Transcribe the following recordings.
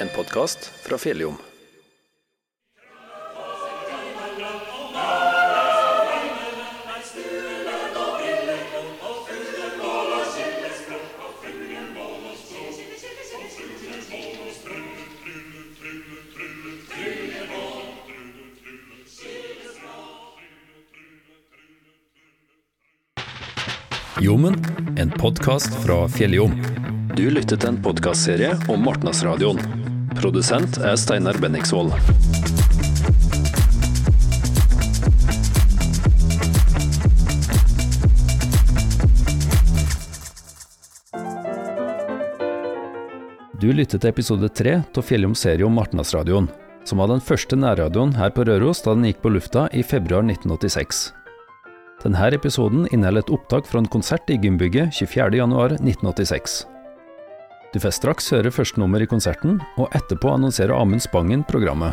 en podkast fra Fjelljom. Jommen, en podkast fra Fjelljom. Du lytter til en podkastserie om Martnasradioen. Produsent er Steinar Benningsvold. Du lytter til episode tre av Fjelljom serie om Martnasradioen, som var den første nærradioen her på Røros da den gikk på lufta i februar 1986. Denne episoden inneholder et opptak fra en konsert i gymbygget 24.1.1986. Du får straks høre første nummer i konserten, og etterpå annonserer Amund Spangen programmet.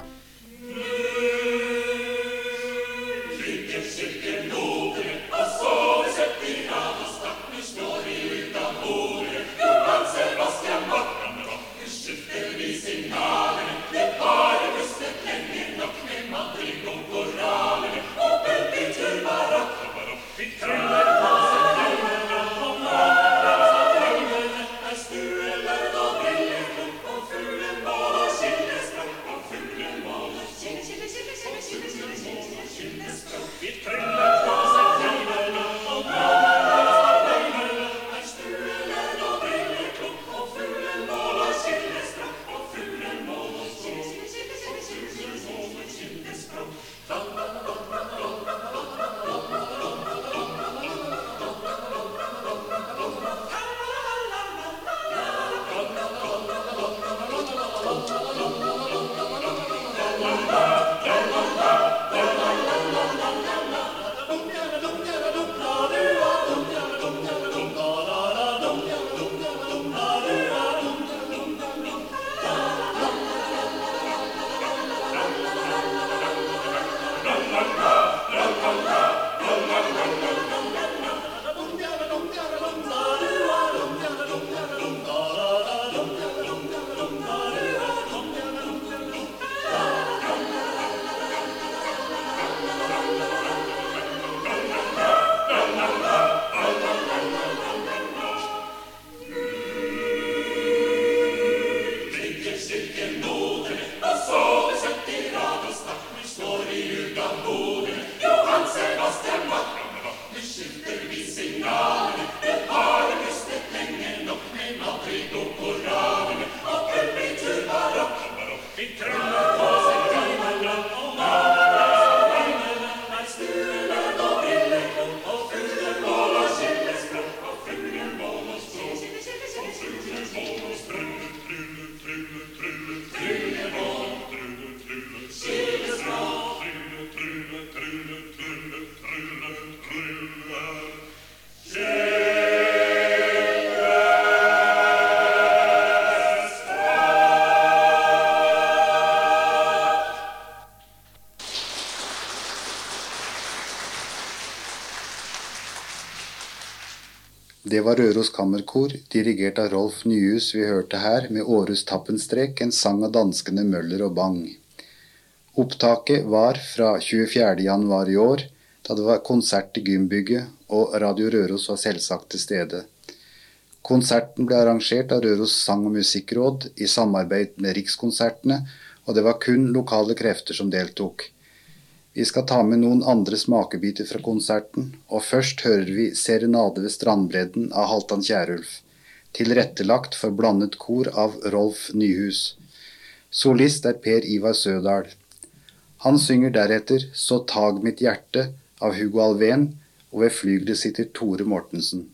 Det var Røros Kammerkor, dirigert av Rolf Nyhus vi hørte her, med Århus Tappenstrek, en sang av danskene Møller og Bang. Opptaket var fra 24. januar i år, da det var konsert i gymbygget, og Radio Røros var selvsagt til stede. Konserten ble arrangert av Røros sang- og musikkråd i samarbeid med Rikskonsertene, og det var kun lokale krefter som deltok. Vi skal ta med noen andre smakebiter fra konserten, og først hører vi 'Serenade ved strandbredden' av Halvdan Kjærulf, tilrettelagt for blandet kor av Rolf Nyhus. Solist er Per Ivar Sødal. Han synger deretter 'Så tag mitt hjerte' av Hugo Alven, og ved flygelet sitter Tore Mortensen.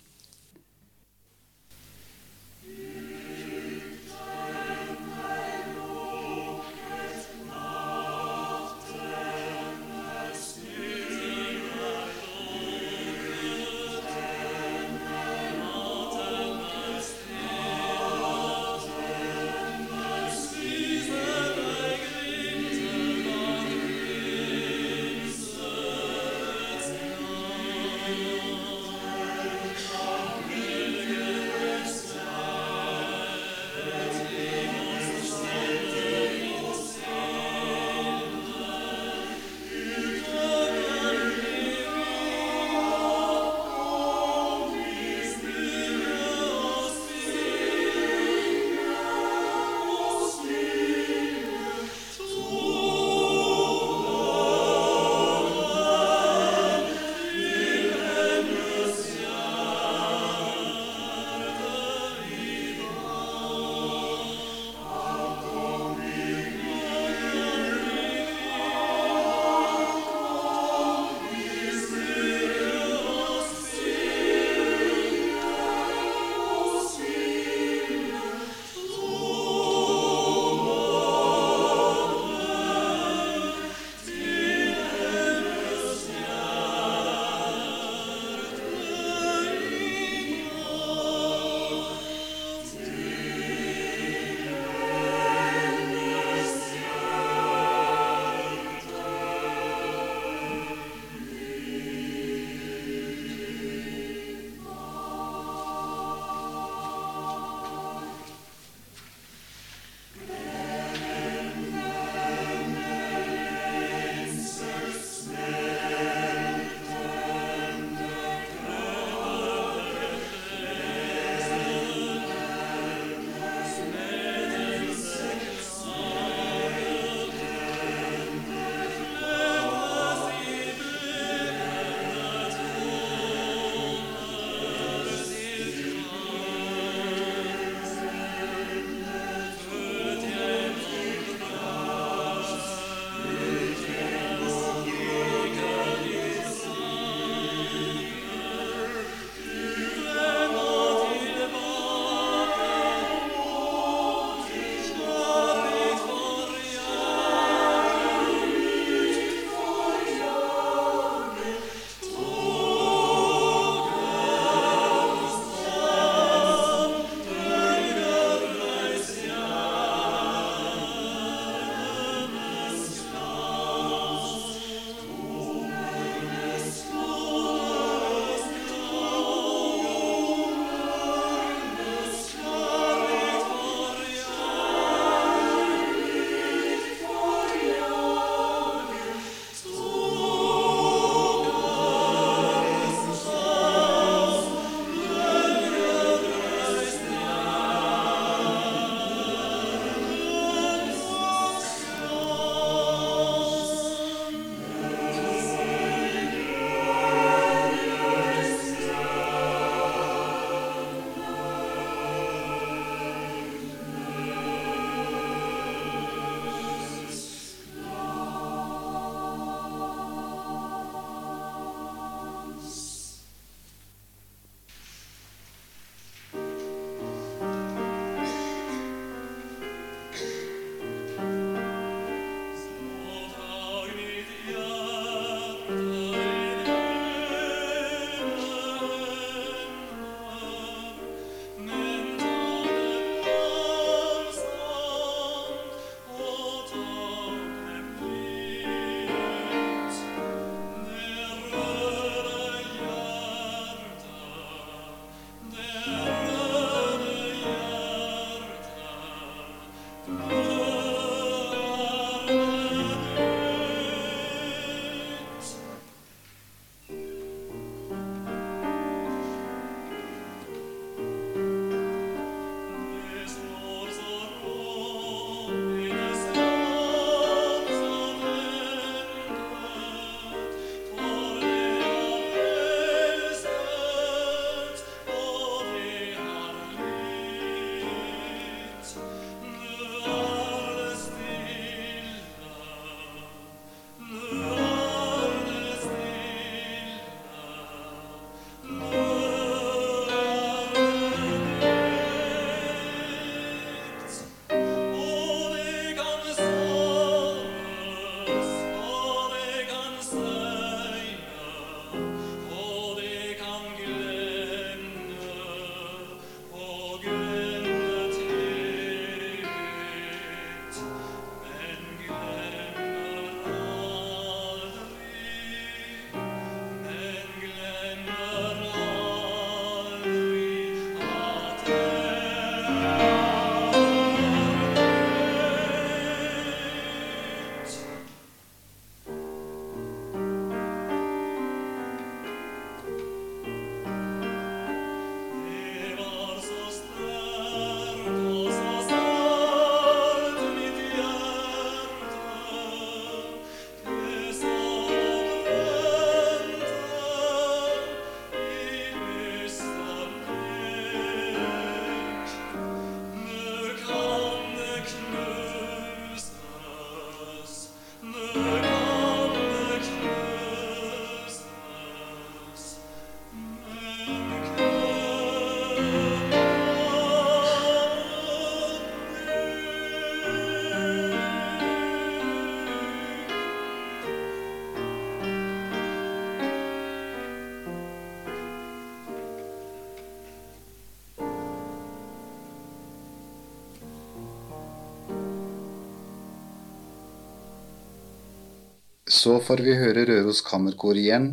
Så får vi høre Røros Kammerkor igjen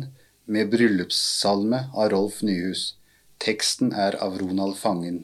med bryllupssalme av Rolf Nyhus. Teksten er av Ronald Fangen.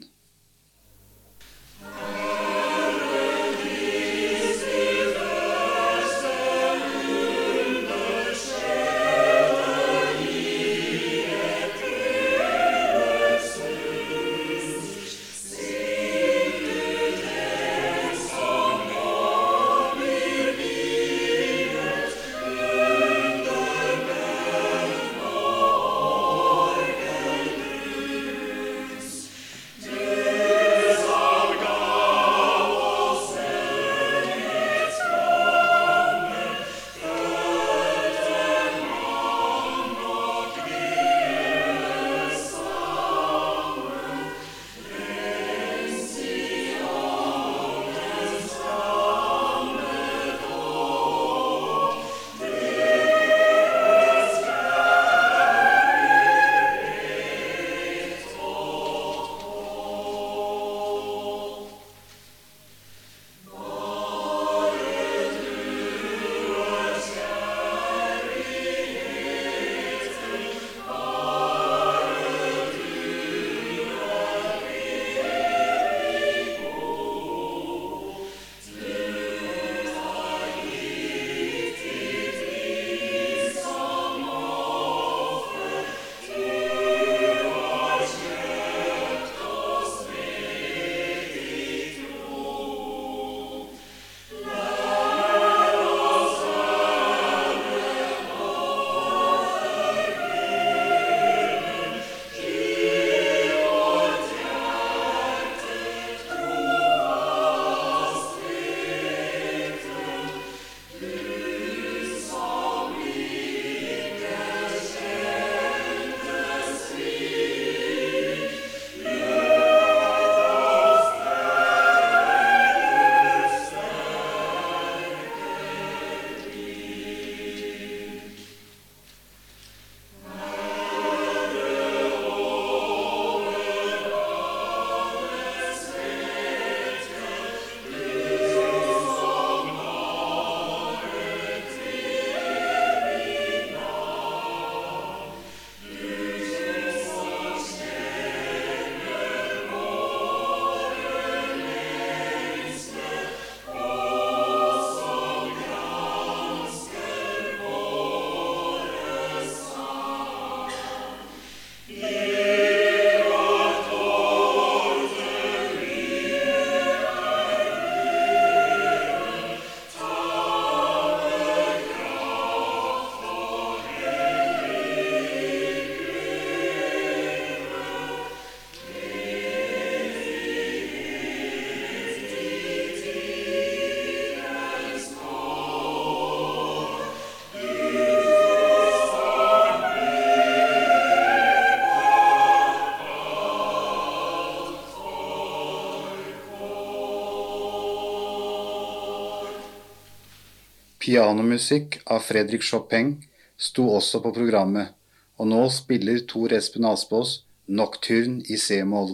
Pianomusikk av Fredrik Chopin sto også på programmet, og nå spiller Tor Espen Aspås Nocturne i c-moll.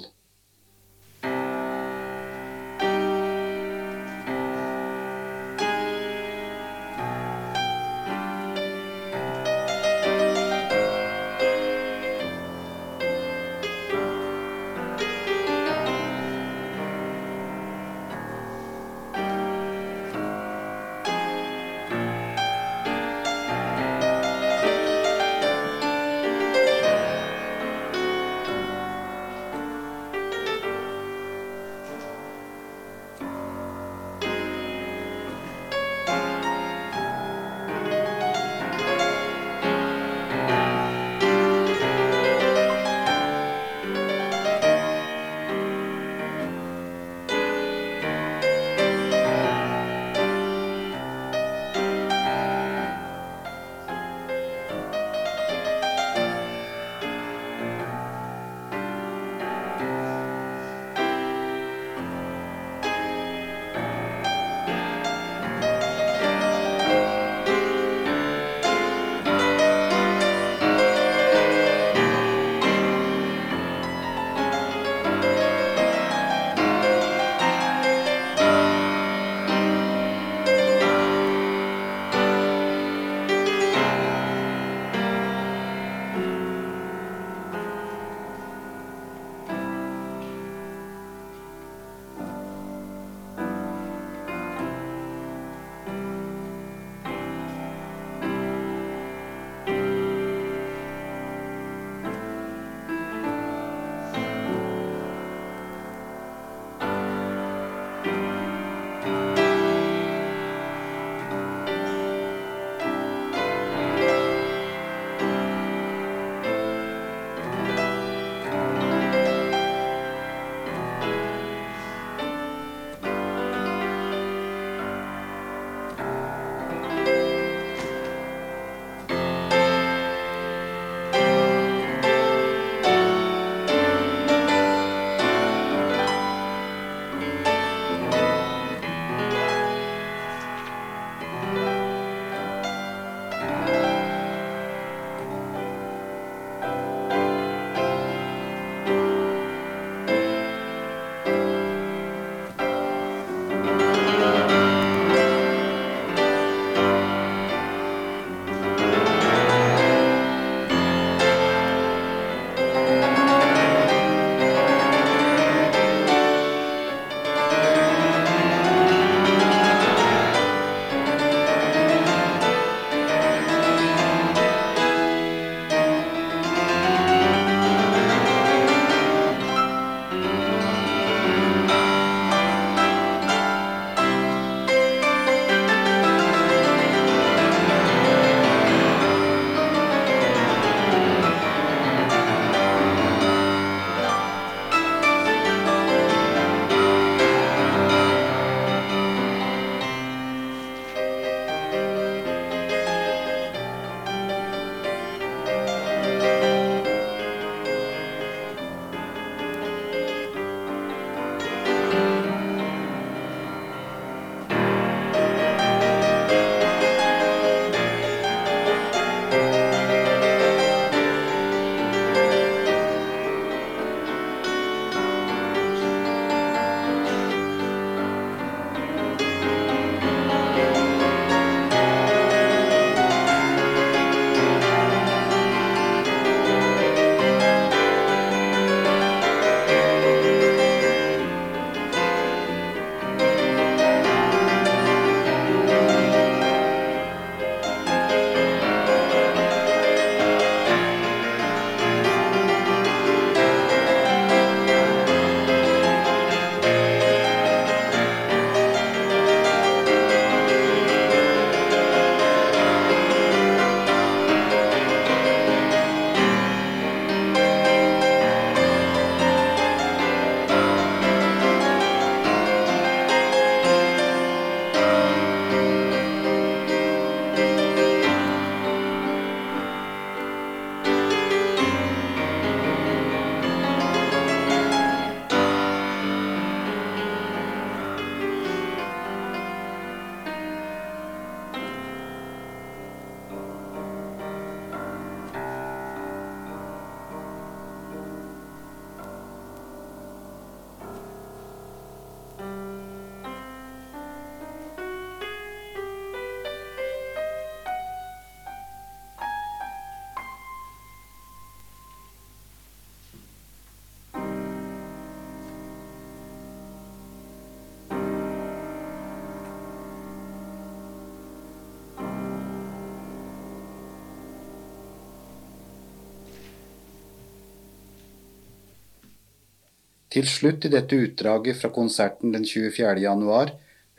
Til slutt i dette utdraget fra konserten den 24. januar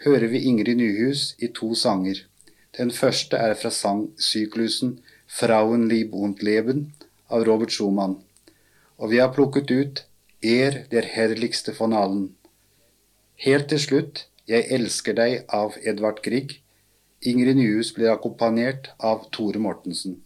hører vi Ingrid Nyhus i to sanger. Den første er fra sangsyklusen Frauenlieb und Leben av Robert Schumann. Og vi har plukket ut Er der herligste von allen. Helt til slutt Jeg elsker deg av Edvard Grieg. Ingrid Nyhus blir akkompagnert av Tore Mortensen.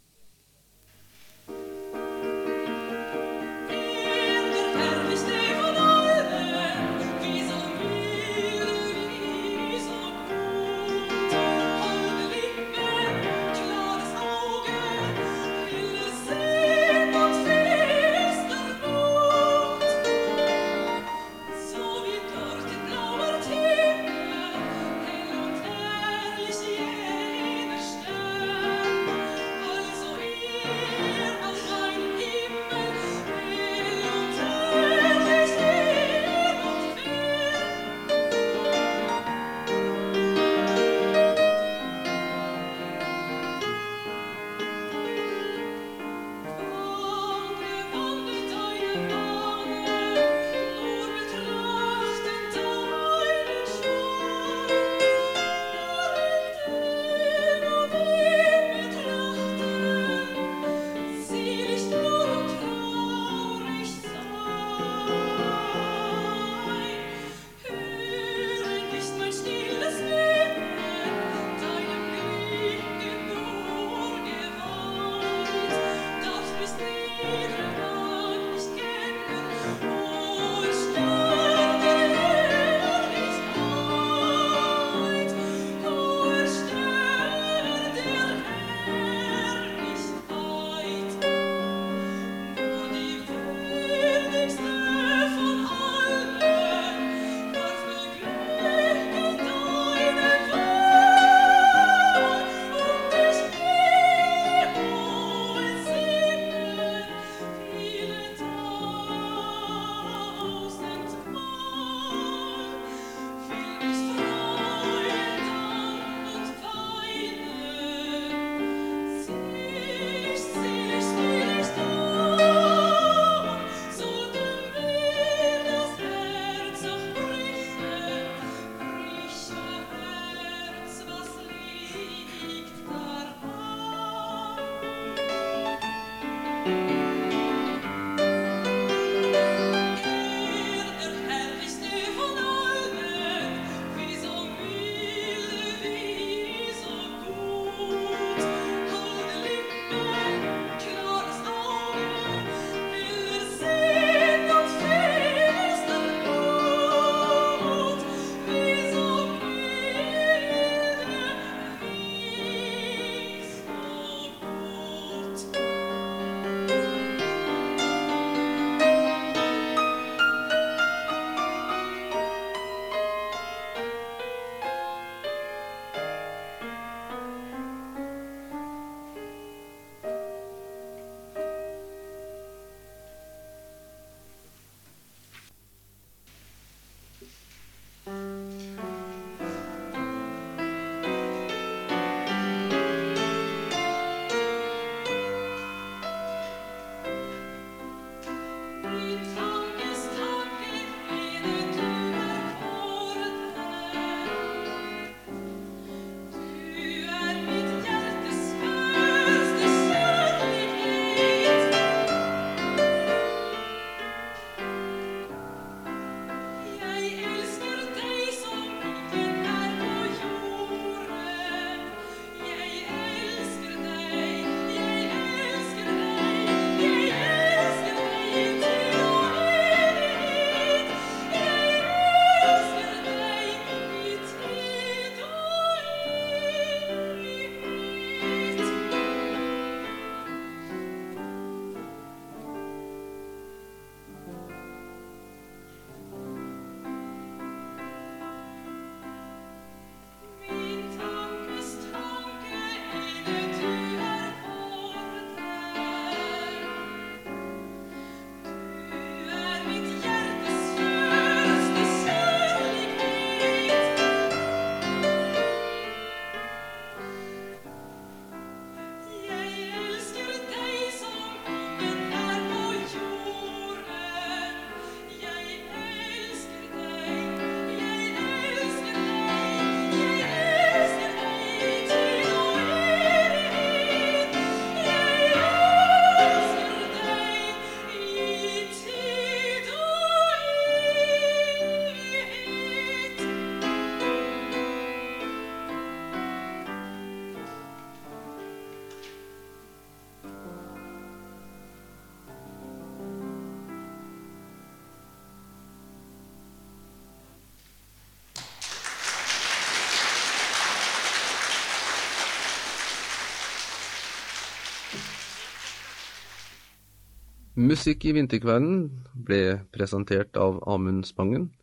Musikk i vinterkvelden ble presentert av Amund Spangen.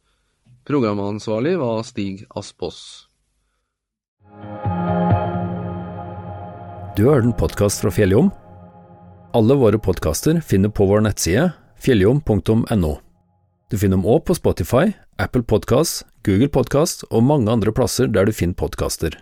Programansvarlig var Stig Aspås. Du har en podkast fra Fjelljom. Alle våre podkaster finner på vår nettside fjelljom.no. Du finner dem òg på Spotify, Apple Podkast, Google Podkast og mange andre plasser der du finner podkaster.